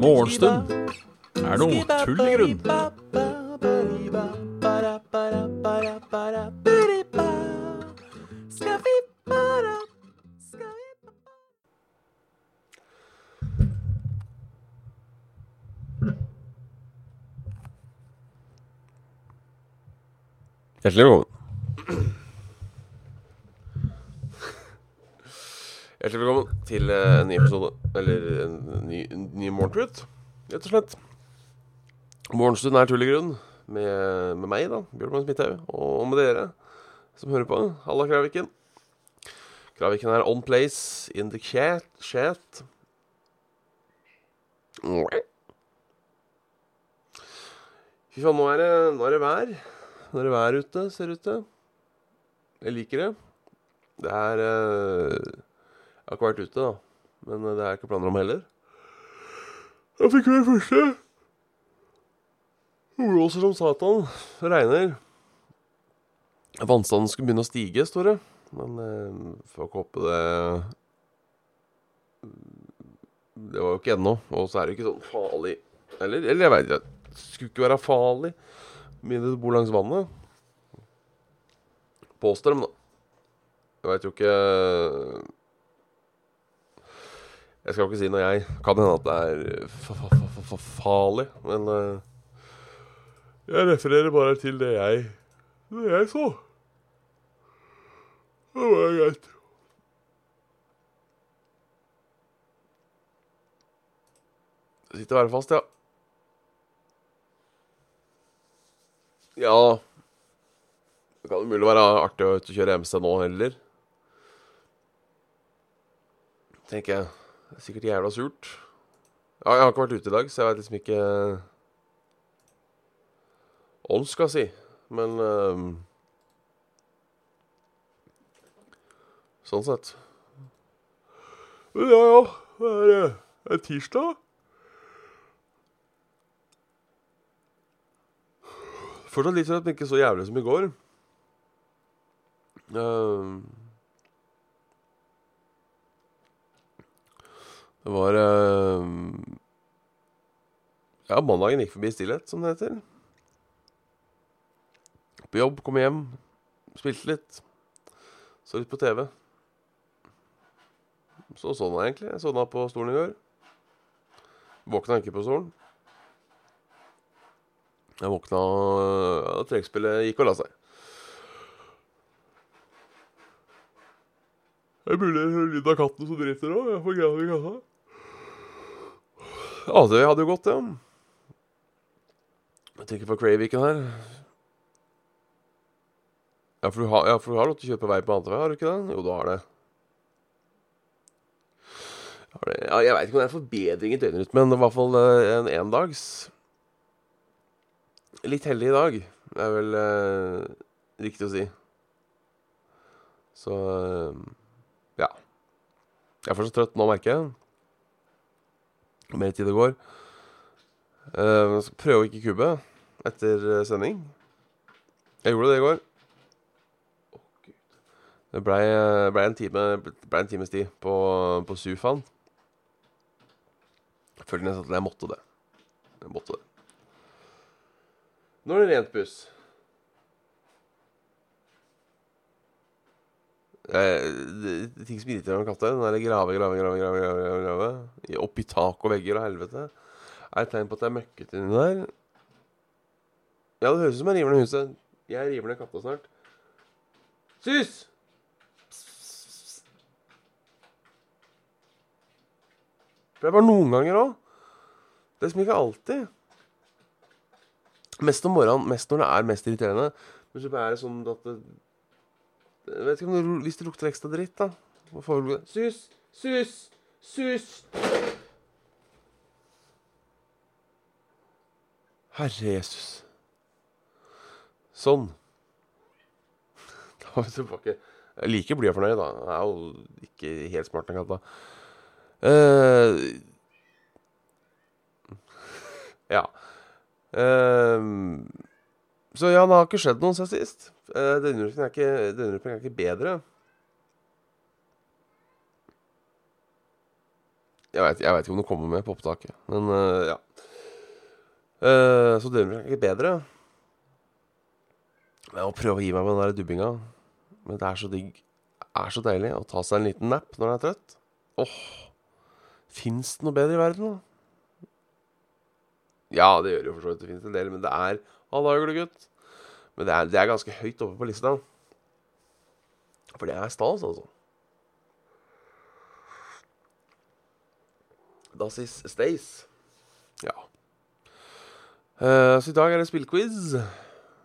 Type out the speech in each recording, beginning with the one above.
Morgenstund er noe tull i grunn. Hjertelig velkommen. Hjertelig velkommen til eh, en ny episode, eller en ny, en ny Morgentrut, rett og slett. Morgenstund er tull i grunn, med, med meg, da, Bjørnmann Smithaug, og med dere som hører på. Halla, Kraviken. Kraviken er on place in the chat. chat. Fy faen, nå er det, nå er det vær. Nå er det vær ute, ser det ut til. Jeg liker det. Det er eh, Jeg har ikke vært ute, da. Men eh, det er ikke planer om heller. Jeg fikk høre første. Hun blåser som satan. Regner. Vannstanden skulle begynne å stige, står det. Men eh, får ikke håpe det Det var jo ikke ennå. Og så er det ikke sånn farlig Eller, eller jeg veit ikke. Skulle ikke være farlig. Mindre du bor langs vannet. Påstår dem, da. Jeg veit jo ikke Jeg skal ikke si noe, jeg. Kan hende at det er fa- fa- fa- fa- fa- farlig, men eh, Jeg refererer bare til det jeg Det jeg så. Det var greit. Det sitter værfast, ja. Ja Det kan umulig mulig være artig å kjøre MC nå heller. Tenker jeg. Det er sikkert jævla surt. Ja, jeg har ikke vært ute i dag, så jeg veit liksom ikke om skal skal si. Men um, Sånn sett. Men ja, ja. Det er, eh, det er tirsdag. Fortsatt litt redd, men ikke så jævlig som i går. Ehm, det var uh, Ja, mandagen gikk forbi i stillhet, som det heter. På jobb, kom hjem, spilte litt. Så litt på TV. Så sovna jeg egentlig. Jeg sovna på stolen i går. Våkna ikke på stolen. Jeg våkna da trekkspillet gikk og la seg. Mulig det er lyden av katten som driter òg. Jeg får greia i kassa. Ja, det hadde jo gått, ja. Jeg tenker på Craviken her. Ja for, har, ja, for du har lov til å kjøpe vei på andre vei, har du ikke det? Jo, du har det. Har det ja, jeg veit ikke om det er forbedring i døgnrytmen, i hvert fall eh, en endags. Litt heldig i dag, det er vel eh, riktig å si. Så eh, ja. Jeg er fortsatt trøtt nå, merker jeg. Mer tid det går. Uh, jeg skal prøve å ikke kubbe etter eh, sending. Jeg gjorde det i går. Det blei ble en, time, ble en times tid på, på Sufaen. Jeg følte nesten at jeg måtte det. Jeg måtte det. Nå er det rent buss. Eh, ting som irriterer meg med katter, den der grave, grave, grave, grave, grave, grave, grave i- opp i tak og vegger og helvete, er et tegn på at det er møkkete inni der. Ja, det høres ut som jeg river ned huset. Jeg river ned katta snart. Sus! For det er bare noen ganger òg. Det er som ikke alltid. Mest om morgenen, mest når det er mest irriterende. Men så er det sånn at det, Jeg vet ikke om det, Hvis det lukter ekstra dritt, da Hva får vi Sus! Sus! Sus! Herre Jesus. Sånn. Da var vi tilbake. Jeg like blid og fornøyd, da. Jeg er jo ikke helt smart, den katta. Uh, ja. Uh, så ja, det har ikke skjedd noe siden sist. Eh, Denne runden er, er ikke bedre. Jeg veit ikke om det kommer med på opptaket, men uh, ja. Uh, så Dønberg er ikke bedre. Jeg må prøve å gi meg med den der dubbinga. Men det er så digg. Det er så deilig å ta seg en liten napp når en er trøtt. Åh, oh, Fins det noe bedre i verden, da? Ja, det gjør jo for så vidt det fins en del, men det er Halla, uglegutt. Men det er, det er ganske høyt oppe på lista. For det er stas, altså. Das is stays. Ja. Uh, så i dag er det spillquiz.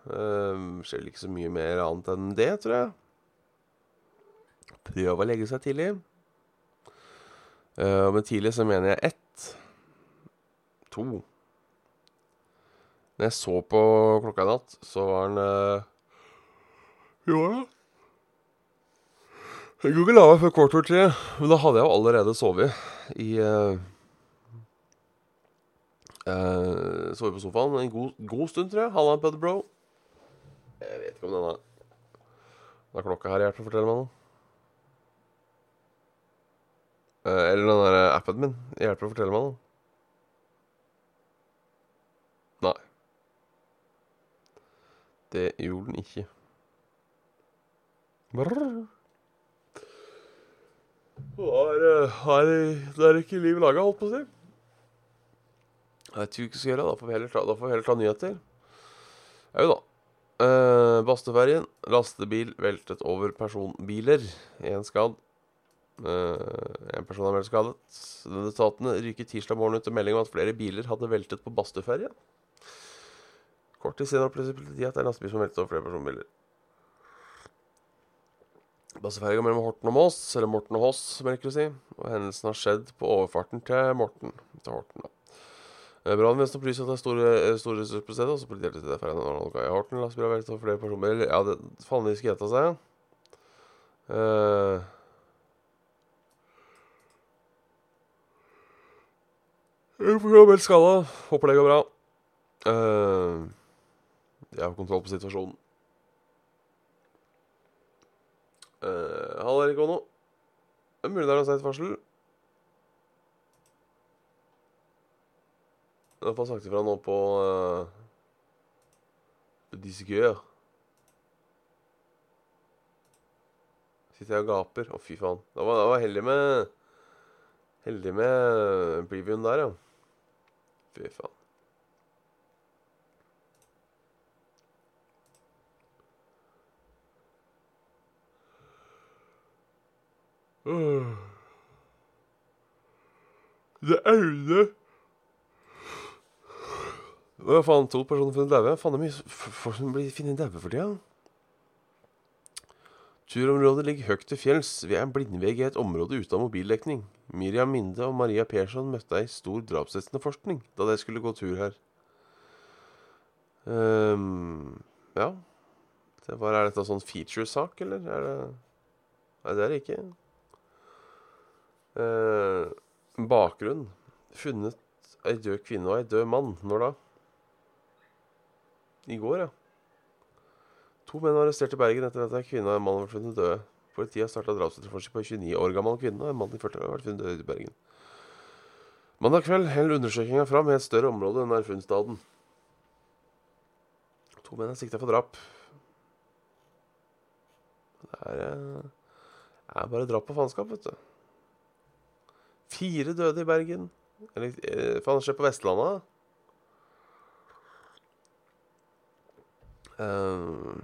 Uh, skjer ikke så mye mer annet enn det, tror jeg. Prøv å legge seg tidlig. Uh, med tidlig så mener jeg ett. To. Når jeg så på klokka i natt, så var den uh, Jo da. Jeg kunne ikke la meg før kvart over tre, men da hadde jeg jo allerede sovet i uh, uh, Sovet på sofaen en god, god stund, tror jeg. Halla, Buddy Bro. Jeg vet ikke om denne Hva er klokka her hjelper å fortelle meg noe? Uh, eller den der appen min hjelper å fortelle meg noe. Nei. Det gjorde den ikke. Brrr. Her, har, det er ikke liv laga, holdt på å si. Jeg vet ikke hva vi skal gjøre. Da får vi heller ta, vi heller ta nyheter. Jau da. Eh, Bastøferjen. Lastebil veltet over personbiler. Én skadd. Eh, en person er meldt skadet. Etatene ryker tirsdag morgen ut til melding om at flere biler hadde veltet på Bastøferja. Kort tid senere opplyser politiet at det er en lastebil som veltet over flere personbiler. Bastøferja mellom Horten og Moss, eller Morten og Hoss, som jeg liker å si. Og hendelsen har skjedd på overfarten til Morten. Til Horten, da. Brannvesenet opplyser at det er store, store ressurser på stedet. Og så politiet til det for en i Horten. Lastebil har veltet over flere personbiler. Ja, det faen de skal gjette seg. Uh, Jeg får skada. Håper det går bra. Uh, jeg har kontroll på situasjonen. Uh, Halla, Erik Ono. Det er mulig det er sent varsel. Jeg fått sagt ifra nå på uh, Disgør. Sitter jeg og gaper. Å, fy faen. Det var, det var heldig med Heldig med previewen der, ja. Fy faen. Det er Aune Hva faen, to personer funnet daue? Faen, det er mye folk som blir funnet daue for tida. Turområdet ligger høyt til fjells. Vi er en blindvegg i et område uten mobildekning. Miriam Minde og Maria Persson møtte ei stor drapsetterforskning da de skulle gå tur her. Um, ja det var, Er dette sånn feature-sak, eller? Er det Nei, det er det ikke. Uh, bakgrunn. Funnet ei død kvinne og ei død mann. Når da? I går, ja. To menn var arrestert i Bergen etter at ei kvinne og en mann var funnet døde. Politiet har starta drapsetterforskning på ei 29 år gammel kvinne og en mann i 40 år har vært funnet død i Bergen. Mandag kveld holder undersøkinga fram i et større område enn Erfundstaden. To menn er sikta for drap. Det er, eh, er bare drap på faenskap, vet du. Fire døde i Bergen. Eller eh, faen, skjer på Vestlandet. Um,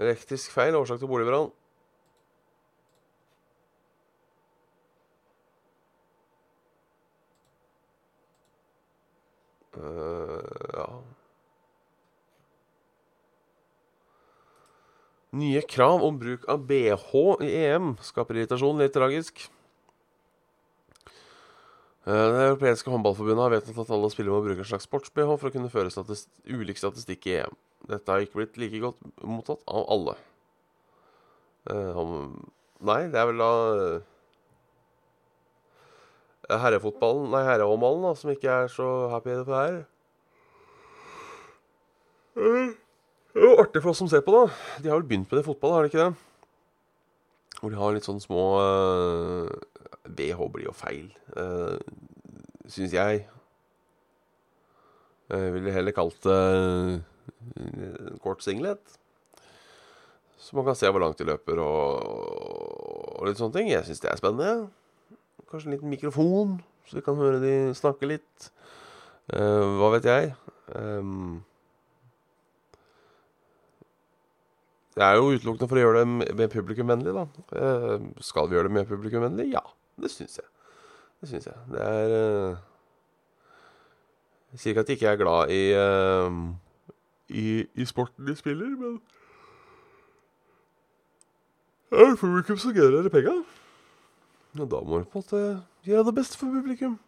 elektrisk feil, årsak til boligbrann. Uh, ja Nye krav om bruk av BH i EM skaper irritasjon. Litt tragisk. Eh, det europeiske håndballforbundet har vedtatt at alle spillere må bruke en slags sports-BH for å kunne føre statist ulik statistikk i EM. Dette har ikke blitt like godt mottatt av alle. Uh, nei, det er vel da uh, herrefotballen Nei, herrehåndballen da, som ikke er så happy for det her. Uh, det er jo artig for oss som ser på, da. De har vel begynt med det i fotball, har de ikke det? Hvor de har litt sånn små BH blir jo feil, uh, syns jeg. Jeg ville heller kalt det en kort singlet. Så man kan se hvor langt de løper og, og litt sånne ting. Jeg syns det er spennende. Kanskje en liten mikrofon, så vi kan høre de snakke litt. Uh, hva vet jeg. Um, det er jo utelukkende for å gjøre det mer publikumvennlig, da. Uh, skal vi gjøre det mer publikumvennlig? Ja, det syns jeg. Det syns jeg. Det er uh, Jeg sier ikke at jeg ikke er glad i, i, i sporten de spiller, men det er publikum som genererer penga. Og da må du på en måte gjøre det beste for publikum.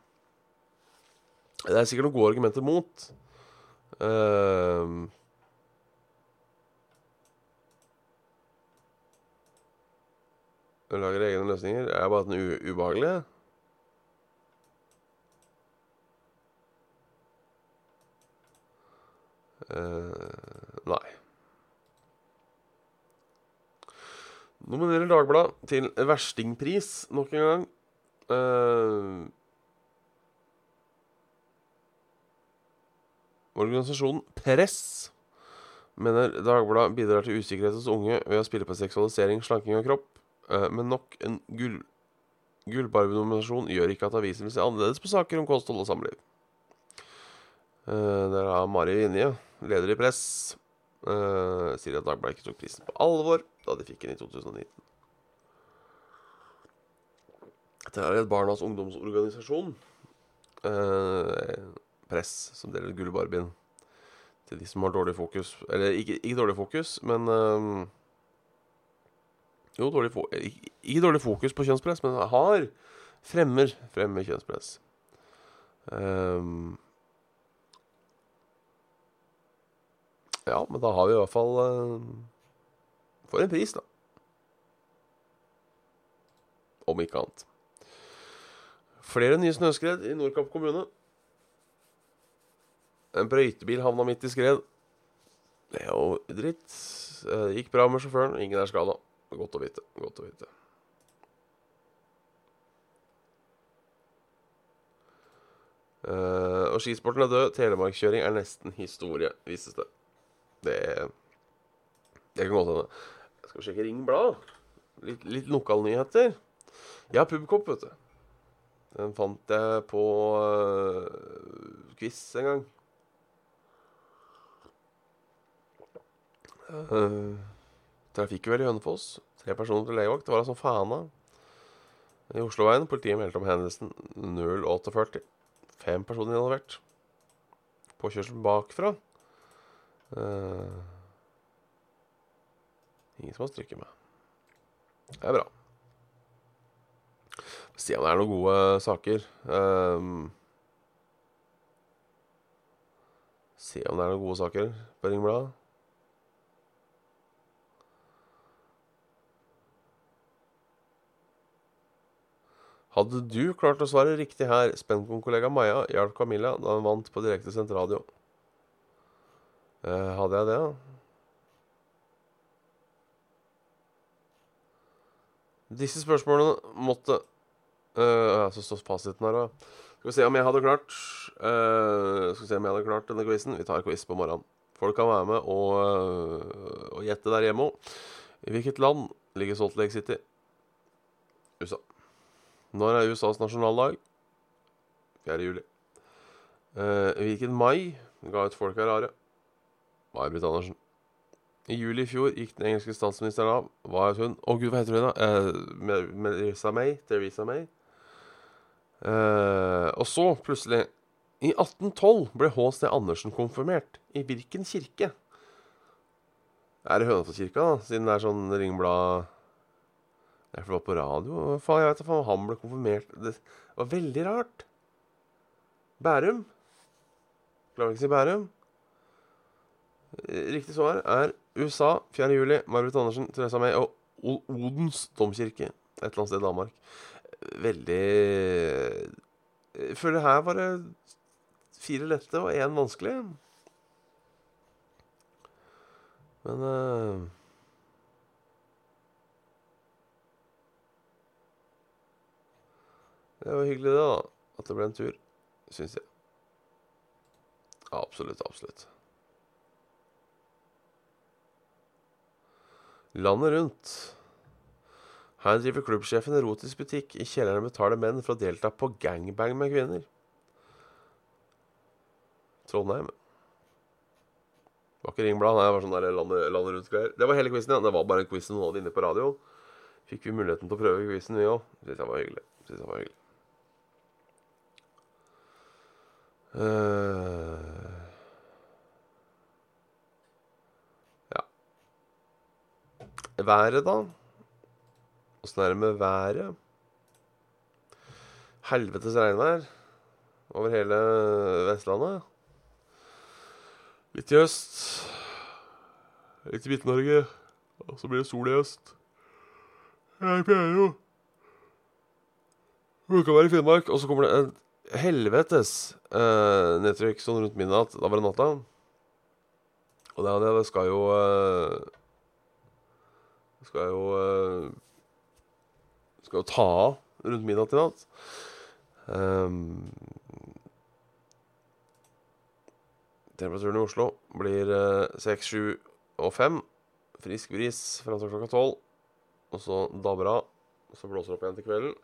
Det er sikkert noen gode argumenter mot. Uh, lager egne løsninger. Er bare den ubehagelige? Uh, nei. Nominerer Dagbladet til verstingpris nok en gang. Uh, organisasjonen Press mener Dagbladet bidrar til usikkerhet hos unge ved å spille på seksualisering, slanking av kropp. Uh, men nok en gull gullbarbie-nominasjon gjør ikke at avisen vil se annerledes på saker om kosthold og samliv. Uh, der har Mari Vinje, leder i Press, uh, sier at Dagbladet ikke tok prisen på alvor da de fikk den i 2019. Dette er et barnas ungdomsorganisasjon. Eh, press, som deler gullbarbien til de som har dårlig fokus. Eller ikke, ikke dårlig fokus, men eh, Jo, dårlig fo ikke, dårlig fokus på kjønnspress, men har fremmer fremmer kjønnspress. Um, ja, men da har vi i hvert fall uh, for en pris, da. Om ikke annet. Flere nye snøskred i Nordkapp kommune. En brøytebil havna midt i skred. Det er jo dritt. Det gikk bra med sjåføren. Ingen er skada. Godt å vite. Godt å vite. Uh, og skisporten er død. Telemarkkjøring er nesten historie, vises det. Det, det kan godt hende. Skal vi sjekke Ring? Litt, litt lokalnyheter. Ja, Pubkopp, vet du. Den fant jeg på uh, quiz en gang. Uh, Trafikkuhell i Hønefoss. Tre personer til legevakt. Det var altså fana. I Osloveien. Politiet meldte om hendelsen 0840. Fem personer involvert. Påkjørsel bakfra. Uh, Ingen som har stryket med. Det er bra. Se om det er noen gode saker. Um, se om det er noen gode saker på Ringbladet. Hadde du klart å svare riktig her, Spencon-kollega Maja hjalp Camilla da hun vant på direkte sendt radio. Eh, hadde jeg det, da? Disse spørsmålene måtte uh, Så står fasiten her, da. Skal vi se om jeg hadde klart uh, Skal vi se om jeg hadde klart denne quizen. Vi tar quiz på morgenen. Folk kan være med og, uh, og gjette der hjemme òg. I hvilket land ligger Salt Lake City? USA. Når er USAs nasjonaldag? 4. juli. Uh, hvilken mai ga ut folk er rare? May-Britt Andersen. I juli i fjor gikk den engelske statsministeren av. Hva het hun? Å oh, gud, hva heter hun, da? Eh, Melissa May? Theresa May? Eh, og så, plutselig I 1812 ble H.C. Andersen konfirmert. I hvilken kirke? Er det Hønefoss-kirka, da? Siden det er sånn Ringblad Det er for det var på radio. Faen, jeg vet da faen han ble konfirmert Det var veldig rart. Bærum. Klarer ikke å si Bærum. Riktig svar er USA 4. juli. Margaret Andersen, Theresa May og Odens domkirke. Et eller annet sted i Danmark. Veldig Jeg føler her var det fire lette og én vanskelig. Men uh... Det var hyggelig, det, da. At det ble en tur, syns jeg. Absolutt, absolutt. Landet rundt. Her driver klubbsjefen erotisk butikk. I kjelleren betaler menn for å delta på gangbang med kvinner. Trondheim. Var ikke Ringblad, nei, det var sånn der landet, landet rundt-greier. Det var hele quizen, ja. Det var bare en quiz noen hadde inne på radio. Fikk vi muligheten til å prøve quizen, vi òg. Syns jeg var hyggelig. Synes jeg var hyggelig. Uh, ja. Været, da? Åssen er det med været? Helvetes regnvær over hele Vestlandet. Litt i øst. Litt i Midt-Norge. Og så blir det sol i øst. Jeg pleier jo Det kan være i Finnmark. Og så kommer det en helvetes uh, nedtrykk sånn rundt midnatt. Da var det natta. Og det, det, skal jo uh, skal jo uh, Skal jo ta av rundt midnatt i natt. Um, Temperaturen i Oslo blir uh, 6, 7 og 5. Frisk bris fram til klokka 12. Og så dabber av. Og så blåser det opp igjen til kvelden.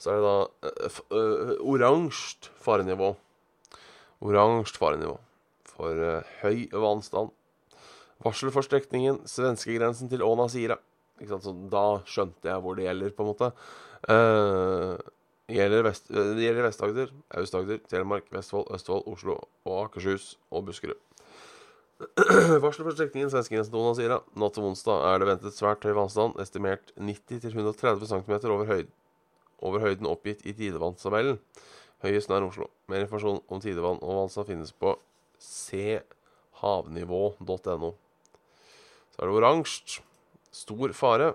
Så er det da uh, uh, oransje farenivå. Oransje farenivå for uh, høy vannstand. Varsel for strekningen svenskegrensen til Åna Sira. Da skjønte jeg hvor det gjelder, på en måte. Uh, gjelder Vest- eh, det gjelder Vest-Agder, Aust-Agder, Telemark, Vestfold, Østfold, Oslo og Akershus og Buskerud. Varsel for strekningen svenskegrensen til Åna Sira. Natt til onsdag er det ventet svært høy vannstand, estimert 90-130 cm over, høyd, over høyden oppgitt i tidevannstabellen. Høyest nær Oslo. Mer informasjon om tidevann og vannstand finnes på chavnivå.no. Så er det oransje. Stor fare.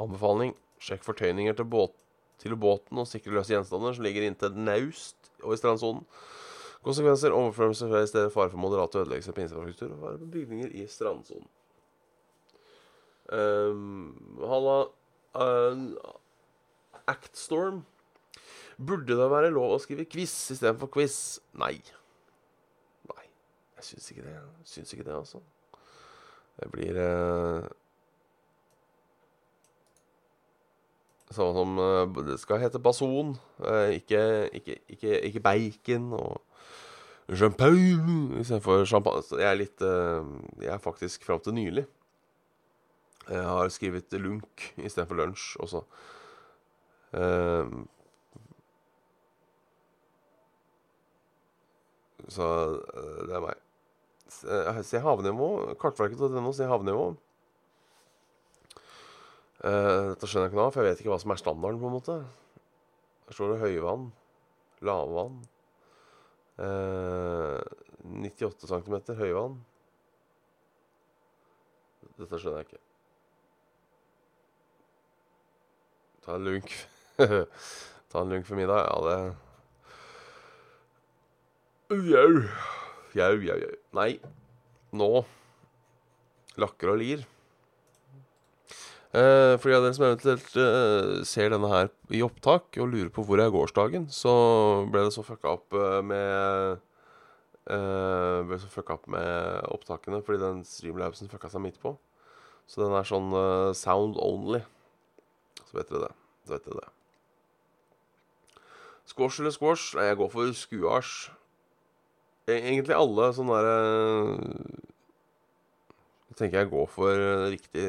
Anbefaling. Sjekk fortøyninger til, båt, til båten og sikre løse gjenstander som ligger inntil naust og i strandsonen. Konsekvenser overflømmelse i stedet fare for moderate ødeleggelser av infrastruktur og fare for bygninger i strandsonen. Um, Actstorm. Burde det være lov å skrive quiz istedenfor quiz? Nei. Nei. Jeg syns ikke det. Syns ikke det, altså. Det blir eh, Samme som eh, det skal hete bason, eh, ikke, ikke, ikke, ikke bacon og champagne istedenfor champagne. Så jeg er litt uh, Jeg er faktisk fram til nylig Jeg har skrevet lunk istedenfor lunsj også. Uh, så uh, det er meg. Se, havnivå. Kartverket.no, se havnivå. Dette skjønner jeg ikke av, for jeg vet ikke hva som er standarden, på en måte. Her står det høyvann, lavvann uh, 98 cm høyvann. Dette skjønner jeg ikke. Ta en lunk. Ta en lunk for middag. Ja, det Jau. Jau, jau, jau. Nei, nå lakker og lir. Eh, for de av dere som eventuelt eh, ser denne her i opptak og lurer på hvor er gårsdagen, så ble det så fucka opp eh, med eh, Ble så fucka opp med opptakene fordi den streamlabsen fucka seg midt på. Så den er sånn eh, sound only. Så vet dere det. Så vet dere det. Squash eller squash? Jeg går for skuasj. E- Egentlig alle sånne derre Jeg tenker jeg går for eh, riktig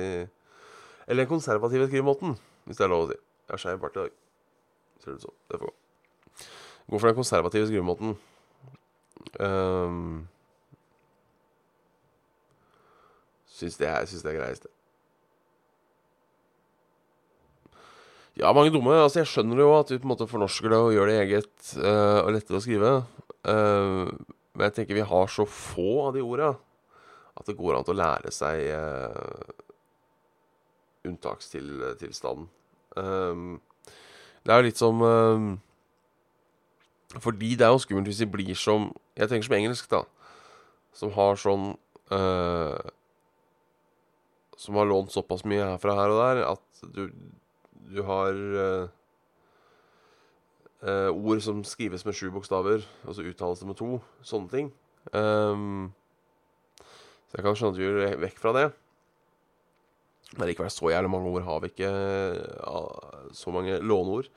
Eller den konservative skrivemåten, hvis det er lov å si. Jeg har skeiv bart i dag. Ser det ut som. Det får gå. Går for den konservative skrivemåten. Um, syns det er, syns det er Ja, mange dumme. Altså, jeg skjønner jo at vi på en måte fornorsker det og gjør det eget uh, og lettere å skrive. Uh, men jeg tenker vi har så få av de orda at det går an til å lære seg uh, unntakstilstanden. Uh, det er jo litt som Fordi det er jo skummelt hvis de blir som Jeg tenker som engelsk, da. Som har sånn Som har lånt såpass mye herfra her og der at du, du har uh, ord som skrives med sju bokstaver, og så uttales det med to. Sånne ting. Um, så jeg kan skjønne at du gjør vekk fra det. Men likevel, så jævlig mange ord har vi ikke. Uh, så mange låneord.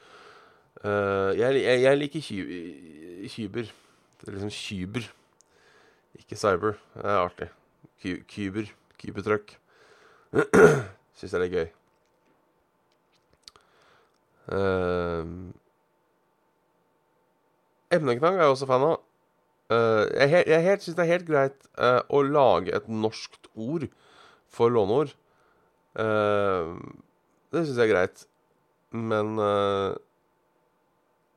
Uh, jeg, jeg, jeg liker kyber. Det er liksom kyber. Ikke cyber. Det er artig. Kyber. Kybertruck. Syns jeg det er gøy. Uh, Emneknagg er jeg også fan av. Uh, jeg jeg syns det er helt greit uh, å lage et norskt ord for låneord. Uh, det syns jeg er greit. Men eh,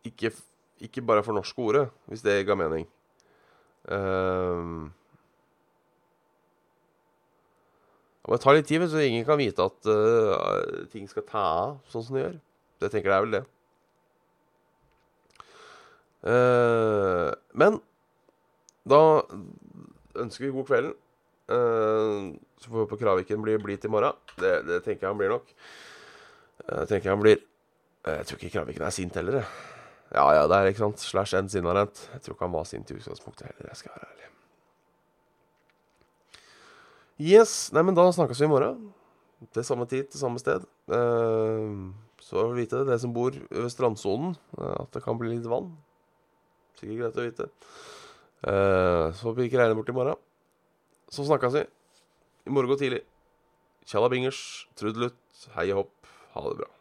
ikke, ikke bare for norske ordet, hvis det ga mening. Det må ta litt tid, så ingen kan vite at eh, ting skal ta av sånn som det gjør. Det tenker det er vel det. Uh, men da ønsker vi god kvelden. Uh, så får vi håpe Kraviken blir blid i morgen. Det, det tenker jeg han blir nok. Uh, tenker jeg han blir Jeg tror ikke Kraviken er sint heller, jeg. Ja ja, det er ikke sant. Slash en sinnarent. Jeg tror ikke han var sint i utgangspunktet heller, jeg skal være ærlig. Yes. Nei, men da snakkes vi i morgen. Til samme tid, til samme sted. Eh, så vite det, det som bor ved strandsonen, eh, at det kan bli litt vann. Sikkert greit å vite. Eh, så får vi ikke regne bort i morgen. Så snakkes vi. I morgen tidlig. Tjalla bingers, trudelutt, hei og hopp. Ha det bra.